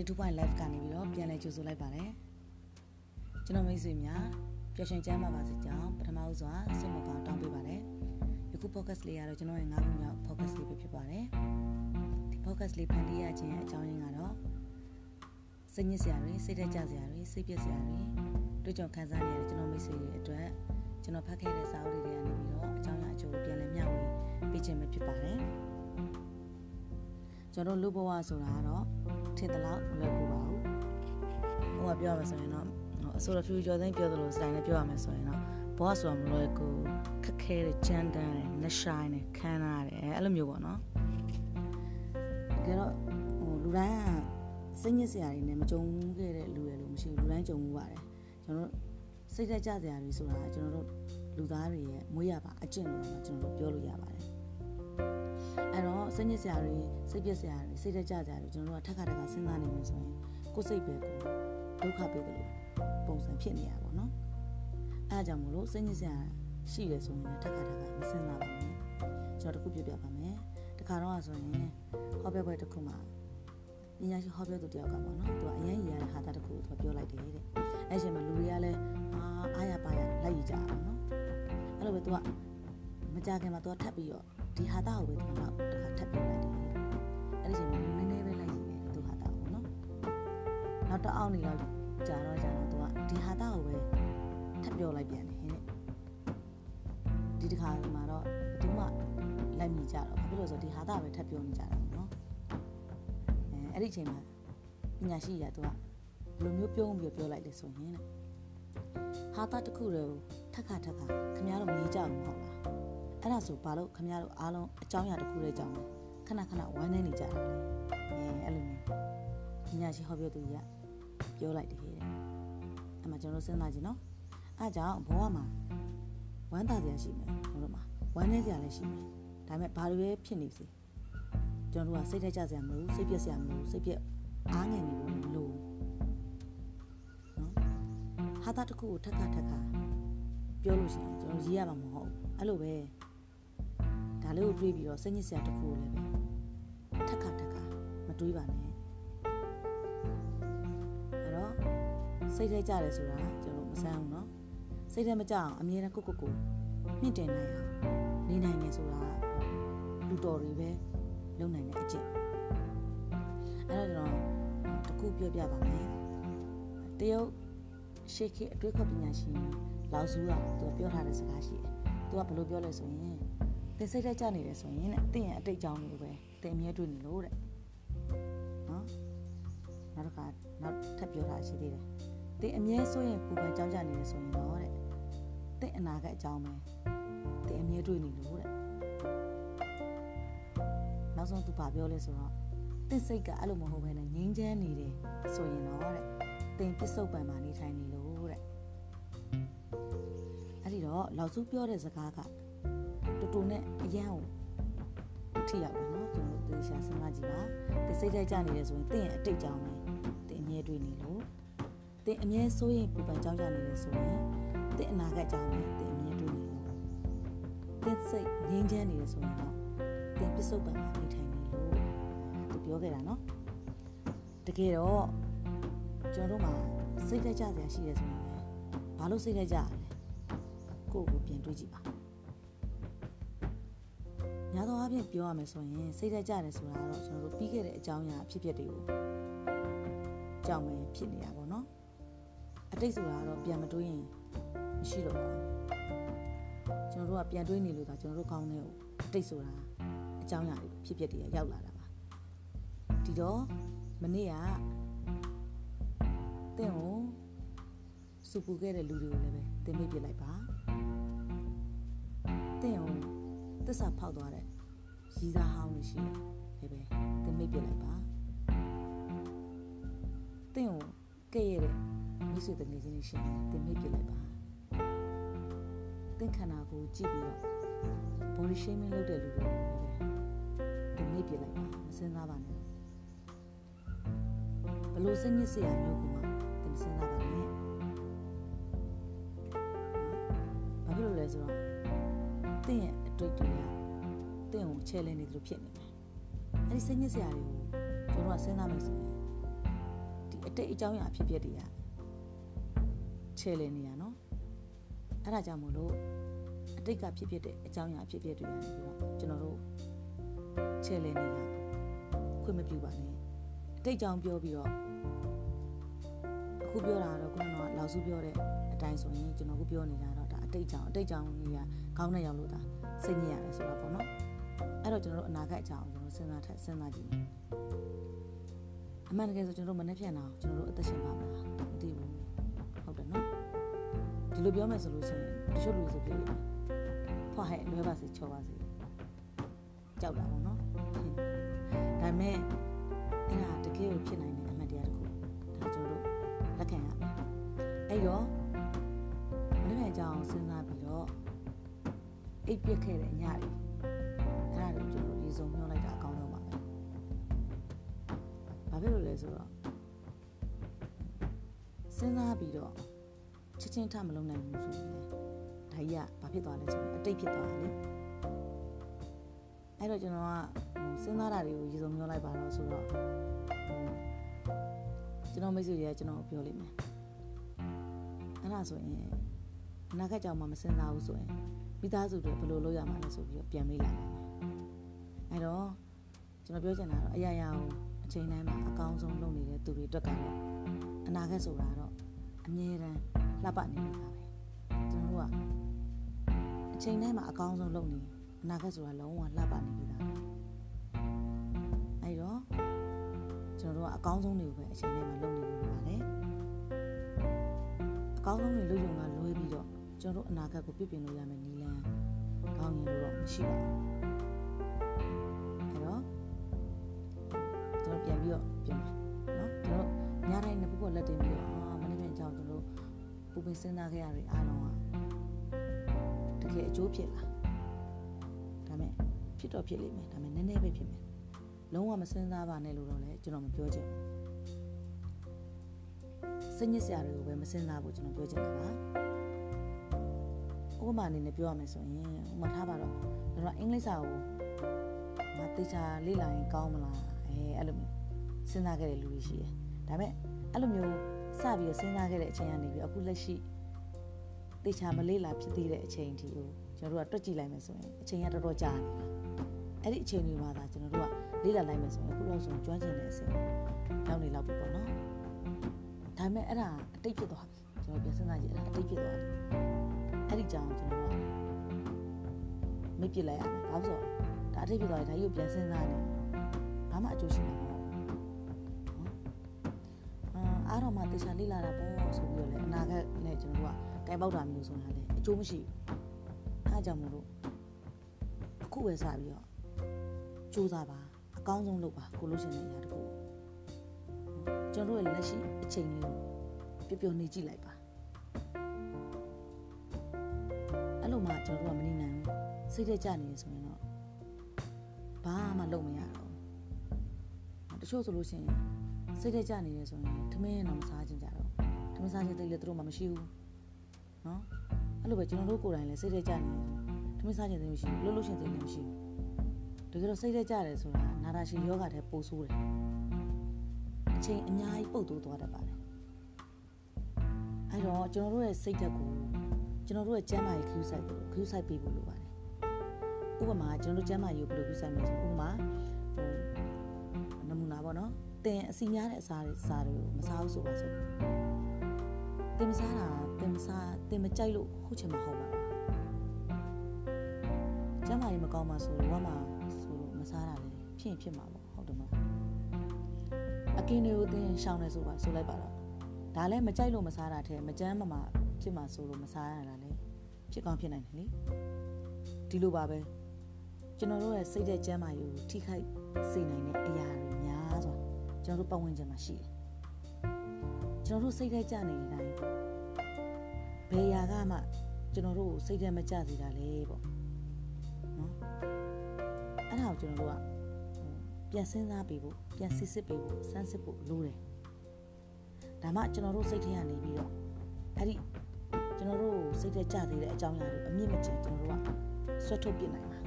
Daddy 2.5 live ကနေပြီးတော့ပြန်လည်ကြိုဆိုလိုက်ပါတယ်ကျွန်တော်မိတ်ဆွေများပျော်ရွှင်ကြမ်းပါပါစေကြောင်းပထမဦးစွာဆုမကောင်းတောင်းပေးပါတယ်ယခု podcast လေးကတော့ကျွန်တော်ရဲ့၅ခုမြောက် podcast လေးပဲဖြစ်ပါတယ်ဒီ podcast လေးဖန်တီးရခြင်းအကြောင်းရင်းကတော့စိတ်ညစ်စရာတွေစိတ်တက်ကြစရာတွေစိတ်ပြည့်စရာတွေတွေ့ကြုံခံစားနေရတဲ့ကျွန်တော်မိတ်ဆွေတွေအတွက်ကျွန်တော်ဖတ်ခဲ့တဲ့စာအုပ်တွေကနေပြီးတော့အကြောင်းအရာအကျိုးကိုပြန်လည်မျှဝေပေးခြင်းပဲဖြစ်ပါတယ် ကျွန်တော်လူဘဝဆိုတာကတော့ထင်သလောက်မလွယ်ကူပါဘူးဟိုကပြောရမယ်ဆိုရင်တော့အစိုးရဖြူကျော်သိန်းပြောသလိုစတိုင်နဲ့ပြောရမယ်ဆိုရင်တော့ဘဝဆိုတာမလွယ်ကူခက်ခဲတဲ့ကြမ်းတမ်းတဲ့နှဆိုင်တဲ့ခမ်းနားတဲ့အဲ့လိုမျိုးပေါ့နော်တကယ်တော့ဟိုလူတိုင်းကစိတ်ညစ်စရာတွေနဲ့မကြုံခဲ့တဲ့လူတွေလို့မရှိဘူးလူတိုင်းကြုံမှုပါတယ်ကျွန်တော်တို့စိတ်သက်ကြစရာတွေဆိုတာကျွန်တော်တို့လူသားတွေရဲ့မွေးရပါအကျင့်လို့တော့ကျွန်တော်တို့ပြောလို့ရပါတယ် အဲ့တော့စိတ်ညစ်စရာတွေစိတ်ပြက်စရာတွေစိတ်သက်ကြစရာတွေကျွန်တော်တို့ကထက်ခါတခါစဉ်းစားနေမယ်ဆိုရင်ကိုယ်စိတ်ပဲကိုဒုက္ခပေးတယ်လို့ပုံစံဖြစ်နေရပါတော့အဲဒါကြောင့်မို့လို့စိတ်ညစ်စရာရှိတယ်ဆိုရင်ထက်ခါတခါမစဉ်းစားပါနဲ့ကျွန်တော်တခုပြပြပါမယ်တခါတော့ဆိုရင်ဟောပြောပွဲတစ်ခုမှာပညာရှိဟောပြောသူတယောက်ကပေါ့နော်သူကအရင်ရတဲ့ဟာတာတစ်ခုကိုသူပြောလိုက်တယ်တဲ့အဲ့ချိန်မှာလူတွေကလည်းအာအားရပါရလိုက်ရကြတာနော်အဲ့လိုပဲသူကမကြခင်မှာသူကထပ်ပြီးတော့ ဒီဟာတာကိုပဲသူကတော့တခါထပ်ပြောလိုက်တယ်အဲ့ဒီချိန်မှာနည်းနည်းပဲလိုက်ရတယ်သူဟာတာကိုနော်နောက်တော့အောက်နေတော့ကြာတော့ကြာတော့သူကဒီဟာတာကိုပဲထပ်ပြောလိုက်ပြန်တယ်ဟင်းဒီတစ်ခါမှာတော့ဘယ်သူမှလိုက်မိကြတော့ဘာဖြစ်လို့ဆိုဒီဟာတာပဲထပ်ပြောနေကြတာပေါ့နော်အဲအဲ့ဒီအချိန်မှာပညာရှိရသူကဘယ်လိုမျိုးပြုံးပြီးပြောလိုက်လဲဆိုရင်တဲ့ဟာတာတစ်ခုတော့ထက်ခါထက်ခါခင်ဗျားတို့မြည်ကြအောင်မဟုတ်လား အဲ့ဒါဆိုဘာလို့ခင်ဗျားတို့အားလုံးအကြောင်းအရာတစ်ခုလေးကြောင်းခဏခဏဝိုင်းနေနေကြတာလဲအဲအဲ့လိုမျိုးပညာရှိဟောပြောသူကြီးကပြောလိုက်တယ်တဲ့အဲ့မှာကျွန်တော်စဉ်းစားကြည့်နော်အဲ့ကြောင့်ဘဝမှာဝမ်းသာစရာရှိမယ်တို့တို့မှာဝမ်းနည်းစရာလည်းရှိမယ်ဒါပေမဲ့ဘာတွေပဲဖြစ်နေစေကျွန်တော်တို့ကစိတ်ထက်ကြစရာမလိုစိတ်ပြက်စရာမလိုစိတ်ပြက်အားငယ်နေလို့မလိုနော်ဟာတာတစ်ခုကိုထက်ခါထက်ခါပြောလို့ရှိရင်ကျွန်တော်ရေးရမှာမဟုတ်ဘူးအဲ့လိုပဲ ဒါလေးကိုတွေးပြီးတော့စိတ်ညစ်စရာတစ်ခုကိုလည်းပဲထက်ခါထက်ခါမတွေးပါနဲ့အဲ့တော့စိတ်ထဲကြတယ်ဆိုတာကျွန်တော်မဆန်းဘူးเนาะစိတ်ထဲမကြအောင်အမြဲတမ်းကိုကိုကိုမြင့်တင်နိုင်အောင်နေနိုင်နေဆိုတာလူတော်တွေပဲလုပ်နိုင်တဲ့အကျင့်အဲ့တော့ကျွန်တော်တခုပြောပြပါမယ်တရုတ်ရှေ့ခေအတွေ့အခေါ်ပညာရှင်လောက်စုကသူပြောထားတဲ့စကားရှိတယ်သူကဘယ်လိုပြောလဲဆိုရင် ် သင်စိတ်ထဲကြနေတယ်ဆိုရင်တဲ့သင်ရဲ့အတိတ်ကြောင်းလိုပဲသင်အမြဲတွေ့နေလို့တဲ့နော်နောက်တစ်ခါနောက်ထပ်ပြောတာရှိသေးတယ်သင်အမြဲဆိုရင်ပူပန်ကြောင်းကြနေတယ်ဆိုရင်တော့တဲ့သင်အနာဂတ်အကြောင်းပဲသင်အမြဲတွေ့နေလို့တဲ့နောက်ဆုံးသူဗာပြောလဲဆိုတော့သင်စိတ်ကအဲ့လိုမဟုတ်ဘဲနဲ့ငြင်းချမ်းနေတယ်ဆိုရင်တော့တဲ့သင်ပစ္စုပန်မှာနေထိုင်နေလို့တဲ့အဲ့ဒီတော့လောက်စုပြောတဲ့စကားက တူတူနဲ့အရန်ကိုထိရောက်တယ်နော်ကျွန်တော်သေချာစဉ်းစားကြည့်ပါသင်စိတ်ထဲကြနေတယ်ဆိုရင်သင်ရဲ့အတိတ်ကြောင်းပဲသင်အမြဲတွေ့နေလို့သင်အမြဲစိုးရင်ပူပန်ကြောင်းကြနေတယ်ဆိုရင်သင်အနာဂတ်ကြောင်းပဲသင်အမြဲတွေ့နေလို့သင်စိတ်ငြင်းချမ်းနေတယ်ဆိုရင်တော့သင်ပစ္စုပန်မှာနေထိုင်နေလို့သူပြောခဲ့တာနော်တကယ်တော့ကျွန်တော်တို့မှာစိတ်ထဲကြစရာရှိတယ်ဆိုရင်ဘာလို့စိတ်ထဲကြရလဲကိုယ့်ကိုပြန်တွေးကြည့်ပါ များသောအားဖြင့်ပြောရမယ်ဆိုရင်စိတ်သက်ကြတယ်ဆိုတာကတော့ကျွန်တော်တို့ပြီးခဲ့တဲ့အကြောင်းအရာအဖြစ်အပျက်တွေကိုကြောက်မယ်ဖြစ်နေတာပေါ့နော်အတိတ်ဆိုတာကတော့ပြန်မတွေးရင်မရှိတော့ပါဘူးကျွန်တော်တို့ကပြန်တွေးနေလို့ကကျွန်တော်တို့ကောင်းတဲ့ကိုအတိတ်ဆိုတာအကြောင်းအရာတွေဖြစ်ပျက်တွေရောက်လာတာပါဒီတော့မနေ့ကတင့်ကိုစူပူခဲ့တဲ့လူတွေကိုလည်းပဲတင်မိပြလိုက်ပါတင့်ကို သစ္စာဖောက်သွားတဲ့ရီးစားဟောင်းလို့ရှိတယ်ပဲပဲတင်မိပြလိုက်ပါတင့်ကိုကဲ့ရဲ့တဲ့မိဆွေတငယ်ချင်းရှိတယ်တင်မိပြလိုက်ပါတင့်ခန္ဓာကိုကြည့်ပြီးတော့ body shaming လုပ်တဲ့လူတွေလည်းပဲတင်မိပြလိုက်ပါမစင်စားပါနဲ့ဘလို့စိတ်ညစ်စရာမျိုးကမှတင်စင်စားပါနဲ့ဘာဖြစ်လို့လဲဆိုတော့တင့်ရဲ့ အတွေ့အကြုံကတင့်ကိုချဲလဲနေသလိုဖြစ်နေတယ်။အဲဒီစိတ်ညစ်စရာတွေကိုကျွန်တော်ကစဉ်းစားမိဆိုရင်အတိတ်အကြောင်းအရာအဖြစ်အပျက်တွေကချဲလည်နေရနော်အဲ့ဒါကြောင့်မို့လို့အတိတ်ကဖြစ်ဖြစ်တဲ့အကြောင်းအရာအဖြစ်အပျက်တွေကနေပြီးတော့ကျွန်တော်တို့ချဲလည်နေတာခွင့်မပြုပါနဲ့အတိတ်ကြောင့်ပြောပြီးတော့အခုပြောတာကတော့ခုနကလောက်စုပြောတဲ့အတိုင်းဆိုရင်ကျွန်တော်အခုပြောနေတာတော့ဒါအတိတ်ကြောင့်အတိတ်ကြောင့်ကြီးကခေါင်းနဲ့ရောက်လို့ဒါ စိတ်ညစ်ရတယ်ဆိုတော့ပေါ့နော်အဲ့တော့ကျွန်တော်တို့အနာဂတ်အကြောင်းကျွန်တော်စဉ်းစားထက်စဉ်းစားကြည့်မယ်အမှန်တကယ်ဆိုကျွန်တော်တို့မနှက်ဖြန်တာကျွန်တော်တို့အသက်ရှင်ပါမလားမသိဘူးဟုတ်တယ်နော်ဒီလိုပြောမယ်ဆိုလို့ရှိရင်တချို့လူဆိုပြောလိမ့်မယ်ဖွာဟဲ့လွဲပါစေချောပါစေကြောက်တာပေါ့နော်ဒါပေမဲ့အဲ့ဒါတကယ်ကိုဖြစ်နိုင်တဲ့အမှန်တရားတစ်ခုဒါကျွန်တော်တို့လက်ခံရမယ်အဲ့တော့မနှက်ဖြန်အကြောင်းစဉ်းစားပြီးတော့ အိပ်ပြက်ခဲ့တဲ့ညတွေအဲ့ဒါတွေကျွန်တော်ရေစုံမျောလိုက်တာအကောင်းဆုံးပါပဲဘာဖြစ်လို့လဲဆိုတော့စဉ်းစားပြီးတော့ချက်ချင်းထမလုံးနိုင်ဘူးဆိုရင်ဒါကြီးကဘာဖြစ်သွားလဲဆိုရင်အတိတ်ဖြစ်သွားတယ်လေအဲ့တော့ကျွန်တော်ကဟိုစဉ်းစားတာတွေကိုရေစုံမျောလိုက်ပါတော့ဆိုတော့ဟိုကျွန်တော်မိတ်ဆွေတွေကကျွန်တော်ပြောလိမ့်မယ်အဲ့ဒါဆိုရင် အနာဂတ်ကြောင်မှမစဉ်းစားဘူးဆိုရင်မိသားစုတွေဘယ်လိုလုပ်ရမှာလဲဆိုပြီးတော့ပြန်မေးလိုက်တယ်အဲ့တော့ကျွန်တော်ပြောချင်တာကတော့အရာရာကိုအချိန်တိုင်းမှာအကောင်းဆုံးလုပ်နေတဲ့သူတွေအတွက်ကတော့အနာဂတ်ဆိုတာတော့အမြဲတမ်းလှပနေနေတာပဲကျွန်တော်တို့ကအချိန်တိုင်းမှာအကောင်းဆုံးလုပ်နေအနာဂတ်ဆိုတာလုံးဝလှပနေနေတာပဲအဲ့တော့ကျွန်တော်တို့ကအကောင်းဆုံးတွေကိုပဲအချိန်တိုင်းမှာလုပ်နေလို့လိုပါတယ်အကောင်းဆုံးတွေလုပ်ရုံကလွဲပြီးတော့ ကျွန်တော်တို့အနာဂတ်ကိုပြပြင်လို့ရမယ်နီလန်းကောင်းရင်လို့တော့မရှိပါဘူးအဲ့တော့ကျွန်တော်ပြန်ပြီးတော့ပြင်မယ်နော်ကျွန်တော်ညတိုင်းနှစ်ခုပေါ်လက်တင်ပြီးတော့အာမနေ့ပြန်ကြောင်းကျွန်တော်ပူပင်စဉ်းစားခဲ့ရတဲ့အားလုံးကတကယ်အကျိုးဖြစ်လာဒါမဲ့ဖြစ်တော့ဖြစ်လိမ့်မယ်ဒါမဲ့နည်းနည်းပဲဖြစ်မယ်လုံးဝမစဉ်းစားပါနဲ့လို့တော့လည်းကျွန်တော်မပြောချင်ဘူးစိတ်ညစ်စရာတွေကိုပဲမစဉ်းစားဘူးကျွန်တော်ပြောချင်တာပါ ဥပမာအနေနဲ့ပြောရမယ်ဆိုရင်ဥပမာထားပါတော့ကျွန်တော်အင်္ဂလိပ်စာကိုငါတေချာလေ့လာရင်ကောင်းမလားအဲအဲ့လိုမျိုးစဉ်းစားခဲ့တဲ့လူတွေရှိတယ်ဒါပေမဲ့အဲ့လိုမျိုးစပြီးတော့စဉ်းစားခဲ့တဲ့အချိန်ကနေပြီးအခုလက်ရှိတေချာမလေ့လာဖြစ်သေးတဲ့အချိန်ဒီကိုကျွန်တော်တို့ကတွက်ကြည့်လိုက်မယ်ဆိုရင်အချိန်ကတော်တော်ကြာနေပြီအဲ့ဒီအချိန်တွေမှာသာကျွန်တော်တို့ကလေ့လာလိုက်မယ်ဆိုရင်အခုလောက်ဆိုကျွမ်းကျင်တဲ့အဆင့်ရောက်နေလောက်ပြီပေါ့နော်ဒါပေမဲ့အဲ့ဒါအတိတ်ဖြစ်သွားပြီ ကျွန်တော်ပြန်စဉ်းစားကြည့်အဲ့ဒါအတိတ်ဖြစ်သွားပြီအဲ့ဒီကြောင်ကျွန်တော်ကမိတ်ပြစ်လိုက်ရမယ်ဘာလို့ဆိုတော့ဒါအတိတ်ဖြစ်သွားပြီဒါကြီးကိုပြန်စဉ်းစားနေဘာမှအကျိုးရှိမှာမဟုတ်ဘူးအာအားတော့မှတေချာလေ့လာတာပေါ့ဆိုပြီးတော့လေအနာဂတ်နဲ့ကျွန်တော်တို့ကတိုင်ပေါက်တာမျိုးဆိုတာလေအကျိုးမရှိဘူးအားကြောင့်မလို့အခုပဲစပြီးတော့စူးစမ်းပါအကောင်းဆုံးလုပ်ပါကိုလို့ရှင်တဲ့အရာတခုကျွန်တော်တို့ရဲ့လက်ရှိအချိန်လေးကိုပျော်ပျော်နေကြည့်လိုက်ပါ အဲ့လိုမှကျွန်တော်တို့ကမနေနိုင်ဘူးစိတ်သက်ကြနေရဆိုရင်တော့ဘာမှလုပ်မရတော့တချို့ဆိုလို့ရှိရင်စိတ်သက်ကြနေရဆိုရင်ထမင်းတော့မစားချင်ကြတော့ထမင်းစားချင်တဲ့လေသူတို့မှမရှိဘူးနော်အဲ့လိုပဲကျွန်တော်တို့ကိုယ်တိုင်လည်းစိတ်သက်ကြနေတယ်ထမင်းစားချင်တဲ့မရှိဘူးလှုပ်လှုပ်ရှင်တဲ့လည်းမရှိဘူးတကယ်တော့စိတ်သက်ကြတယ်ဆိုတာနာတာရှည်ယောဂတဲ့ပိုဆိုးတယ်အချိန်အများကြီးပုတ်တိုးသွားတတ်ပါတယ်အဲ့တော့ကျွန်တော်တို့ရဲ့စိတ်ဓာတ်ကို ကျွန်တော်တို့ရဲ့ကျန်းမာရေးခူးဆိုင်ဖို့ခူးဆိုင်ပေးဖို့လိုပါတယ်ဥပမာကျွန်တော်တို့ကျန်းမာရေးကိုဘယ်လိုခူးဆိုင်မလဲဆိုဥပမာဟိုနမူနာပေါ့နော်တင်အစီများတဲ့အစာတွေစားတွေကိုမစားဘူးဆိုပါစို့တင်မစားတာတင်မစားတင်မကြိုက်လို့ဟုတ်ချင်မှာဟုတ်ပါဘူးကျန်းမာရေးမကောင်းမှဆိုတော့ဝမ်းမှာဆိုလို့မစားတာလေဖြစ်ရင်ဖြစ်မှာပေါ့ဟုတ်တယ်မလားအကင်းတွေကိုသင်ရှောင်းနေဆိုပါဆိုလိုက်ပါတော့ဒါလည်းမကြိုက်လို့မစားတာထဲမကြမ်းမမ ဖြစ်မှာဆိုလို့မစားရတာလေဖြစ်ကောင်းဖြစ်နိုင်တယ်လေဒီလိုပါပဲကျွန်တော်တို့ရဲ့စိတ်တဲ့ကျမ်းမာရေးကိုထိခိုက်စေနိုင်တဲ့အရာတွေများစွာကျွန်တော်တို့ပတ်ဝန်းကျင်မှာရှိတယ်ကျွန်တော်တို့စိတ်တဲ့ကြနေတိုင်းဘယ်ရာကမှကျွန်တော်တို့ကိုစိတ်တဲ့မကြစေတာလေပေါ့နော်အဲ့ဒါကိုကျွန်တော်တို့ကပြန်စဉ်းစားပြီးဖို့ပြန်စစ်စစ်ပြီးဖို့စမ်းစစ်ဖို့လိုတယ်ဒါမှကျွန်တော်တို့စိတ်ထဲကနေပြီးတော့အဲ့ဒီ ကျွန်တော်တို့စိတ်ထဲကြသေးတဲ့အကြောင်းအရာတွေအမြင့်မကျင်ကျွန်တော်တို့ကဆွတ်ထုတ်ပြနိုင်မှာ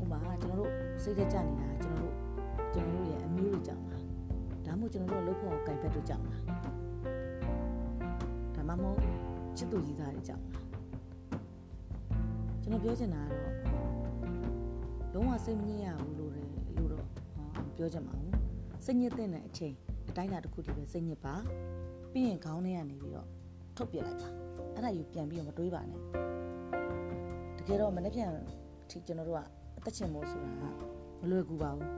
ဥပမာကျွန်တော်တို့စိတ်ထဲကြနေတာကျွန်တော်တို့ကျွန်တော်တို့ရဲ့အမျိုးတွေကြောင့်ပါမို့ကျွန်တော်တို့ကလှုပ်ဖို့ကင်ဘက်တို့ကြောက်လားဒါမှမဟုတ်ချစ်သူကြီးသားတွေကြောက်လားကျွန်တော်ပြောချင်တာကတော့လုံးဝစိတ်မငြိရဘူးလို့လည်းလို့တော့ပြောချင်ပါဘူးစိတ်ညစ်တဲ့အချိန်အတိုင်းအတာတစ်ခုတည်းပဲစိတ်ညစ်ပါ ပြီးရင်ခေါင်းထဲကနေပြီးတော့ထုတ်ပြလိုက်ပါအဲ့ဒါယူပြန်ပြီးတော့မတွေးပါနဲ့တကယ်တော့မနေ့ပြန်ထိကျွန်တော်တို့ကအသက်ချင်မို့ဆိုတာကမလွယ်ကူပါဘူး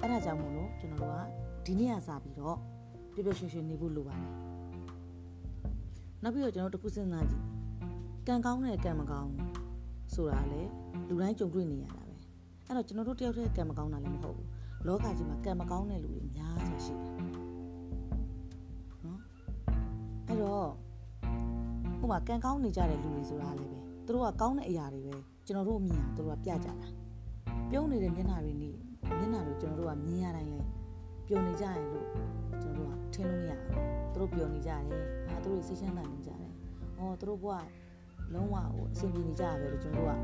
အဲ့ဒါကြောင့်မို့လို့ကျွန်တော်တို့ကဒီနေ့ကစပြီးတော့ပြပြရွှင်ရွှင်နေဖို့လိုပါတယ်နောက်ပြီးတော့ကျွန်တော်တို့တစ်ခုစဉ်းစားကြည့်ကံကောင်းတဲ့ကံမကောင်းဆိုတာလေလူတိုင်းကြုံတွေ့နေရတာပဲအဲ့တော့ကျွန်တော်တို့တယောက်တည်းကံမကောင်းတာလည်းမဟုတ်ဘူးလောကကြီးမှာကံမကောင်းတဲ့လူတွေအများကြီးရှိတယ် အဲ့တော့ဟိုမှာကံကောင်းနေကြတဲ့လူတွေဆိုတာလည်းပဲသူတို့ကကောင်းတဲ့အရာတွေပဲကျွန်တော်တို့မြင်ရသူတို့ကပြကြတာပြုံးနေတဲ့မျက်နှာတွေနေမျက်နှာတွေကျွန်တော်တို့ကမြင်ရတိုင်းလဲပျော်နေကြရလို့ကျွန်တော်တို့ကထင်လို့မရဘူးသူတို့ပျော်နေကြတယ်ဟာသူတို့စိတ်ချမ်းသာနေကြတယ်ဟောသူတို့ဘဝလုံးဝဟိုအဆင်ပြေနေကြရပဲလို့ကျွန်တော်တို့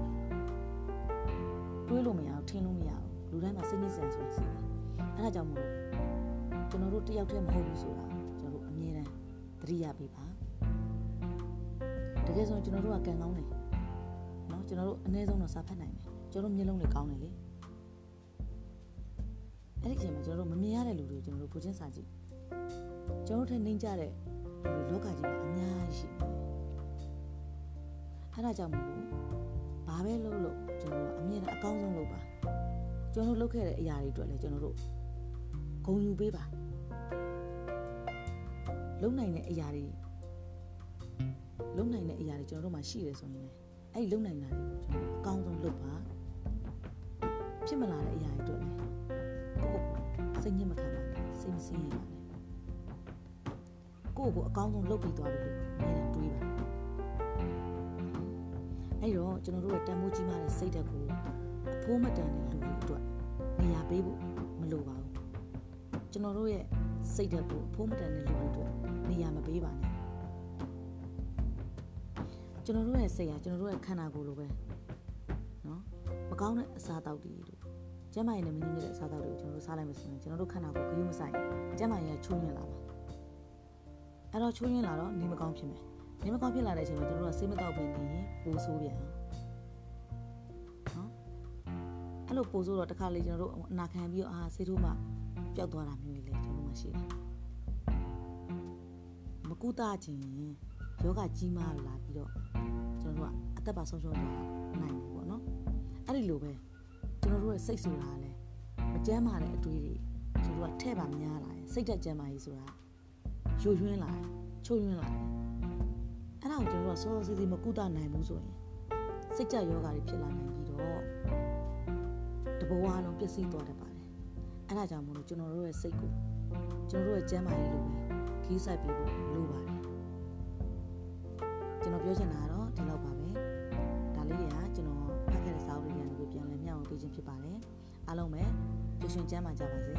ကတွေးလို့မရဘူးထင်လို့မရဘူးလူတိုင်းမှာစိတ်ညစ်စရာဆိုတာရှိတယ်အဲဒါကြောင့်မို့ကျွန်တော်တို့တယောက်တည်းမဟုတ်ဘူးဆိုတာကျွန်တော်တို့အမြဲတမ်း သတိရပေးပါတကယ်ဆိုရင်ကျွန်တော်တို့ကကံကောင်းတယ်နော်ကျွန်တော်တို့အနည်းဆုံးတော့စာဖတ်နိုင်မယ်ကျွန်တော်တို့မျက်လုံးတွေကောင်းတယ်လေအဲ့ဒီအချိန်မှာကျွန်တော်တို့မမြင်ရတဲ့လူတွေကိုကျွန်တော်တို့ကိုချင်းစာကြည့်ကျွန်တော်တို့ထက်နှိမ့်ကြတဲ့လူလောကကြီးမှာအများကြီးရှိတယ်အဲ့ဒါကြောင့်မလို့ဘာပဲလုပ်လို့ကျွန်တော်တို့အမြင်နဲ့အကောင်းဆုံးလုပ်ပါကျွန်တော်တို့လုပ်ခဲ့တဲ့အရာတွေအတွက်လည်းကျွန်တော်တို့ဂုဏ်ယူပေးပါ လုံနိုင်တဲ့အရာတွေလုံနိုင်တဲ့အရာတွေကျွန်တော်တို့မှာရှိတယ်ဆိုရင်လည်းအဲ့ဒီလုံနိုင်တာတွေကိုကျွန်တော်တို့အကောင်းဆုံးလုပ်ပါဖြစ်မလာတဲ့အရာတွေအတွက်လည်းကိုယ့်ကိုစိတ်ညစ်မခံပါနဲ့စိတ်မစင်းရပါနဲ့ကိုယ့်ကိုအကောင်းဆုံးလုပ်ပြီးသွားပြီလို့အမြဲတမ်းတွေးပါအဲ့တော့ကျွန်တော်တို့ရဲ့တန်ဖိုးကြီးမားတဲ့စိတ်ဓာတ်ကိုအဖိုးမတန်တဲ့လူတွေအတွက်နေရာပေးဖို့မလိုပါဘူးကျွန်တော်တို့ရဲ့ စိတ်ဓာတ်ကိုအဖိုးမတန်တဲ့လူအတွက်နေရာမပေးပါနဲ့ကျွန်တော်တို့ရဲ့စိတ်ဟာကျွန်တော်တို့ရဲ့ခန္ဓာကိုယ်လိုပဲနော်မကောင်းတဲ့အစာတောက်တွေတို့ကျမရဲ့နဲ့မညီညွတ်တဲ့အစာတောက်တွေကိုကျွန်တော်တို့စားလိုက်မယ်ဆိုရင်ကျွန်တော်တို့ခန္ဓာကိုယ်ဂရုမစိုက်ကျမရဲ့ချိုးညင်လာပါအဲ့တော့ချိုးညင်လာတော့နေမကောင်းဖြစ်မယ်နေမကောင်းဖြစ်လာတဲ့အချိန်မှာကျွန်တော်တို့ကစိတ်မကောက်ဘဲနေရင်ပိုဆိုးပြန်အောင် အဲ့လိုပို့ဆိုတော့တခါလေကျွန်တော်တို့အနာခံပြီးတော့အာဆေးထိုးမှပျောက်သွားတာမျိုးတွေလည်းကျွန်တော်မှရှိတယ်မကူတာခြင်းယောဂကြီးမားလာပြီးတော့ကျွန်တော်တို့ကအသက်ပါဆုံးရှုံးသွားနိုင်တယ်ပေါ့နော်အဲ့ဒီလိုပဲကျွန်တော်တို့ရဲ့စိတ်ဆိုတာလည်းမကြမ်းမာတဲ့အတွေးတွေကျွန်တော်တို့ကထဲ့ပါများလာတယ်စိတ်သက်ကြမ်းမာရေးဆိုတာယိုယွင်းလာတယ်ချိုးယွင်းလာတယ်အဲ့ဒါကိုကျွန်တော်တို့ကစောစောစီးစီးမကူတာနိုင်ဘူးဆိုရင်စိတ်ကြယောဂါတွေဖြစ်လာနိုင်ပြီးတော့တ ဘဝလုံးပျက်စီးသွားတတ်ပါတယ်အဲ့ဒါကြောင့်မို့လို့ကျွန်တော်တို့ရဲ့စိတ်ကိုကျွန်တော်တို့ရဲ့ကျန်းမာရေးလိုပဲခီးဆိုင်ပြီးဖို့လိုပါတယ်ကျွန်တော်ပြောချင်တာကတော့ဒီလောက်ပါပဲဒါလေးတွေကကျွန်တော်ဖတ်ခဲ့တဲ့စာအုပ်တွေကနေပြန်လည်မျှဝေပေးခြင်းဖြစ်ပါတယ်အားလုံးပဲကြွရှင်ကျမ်းမာကြပါစေ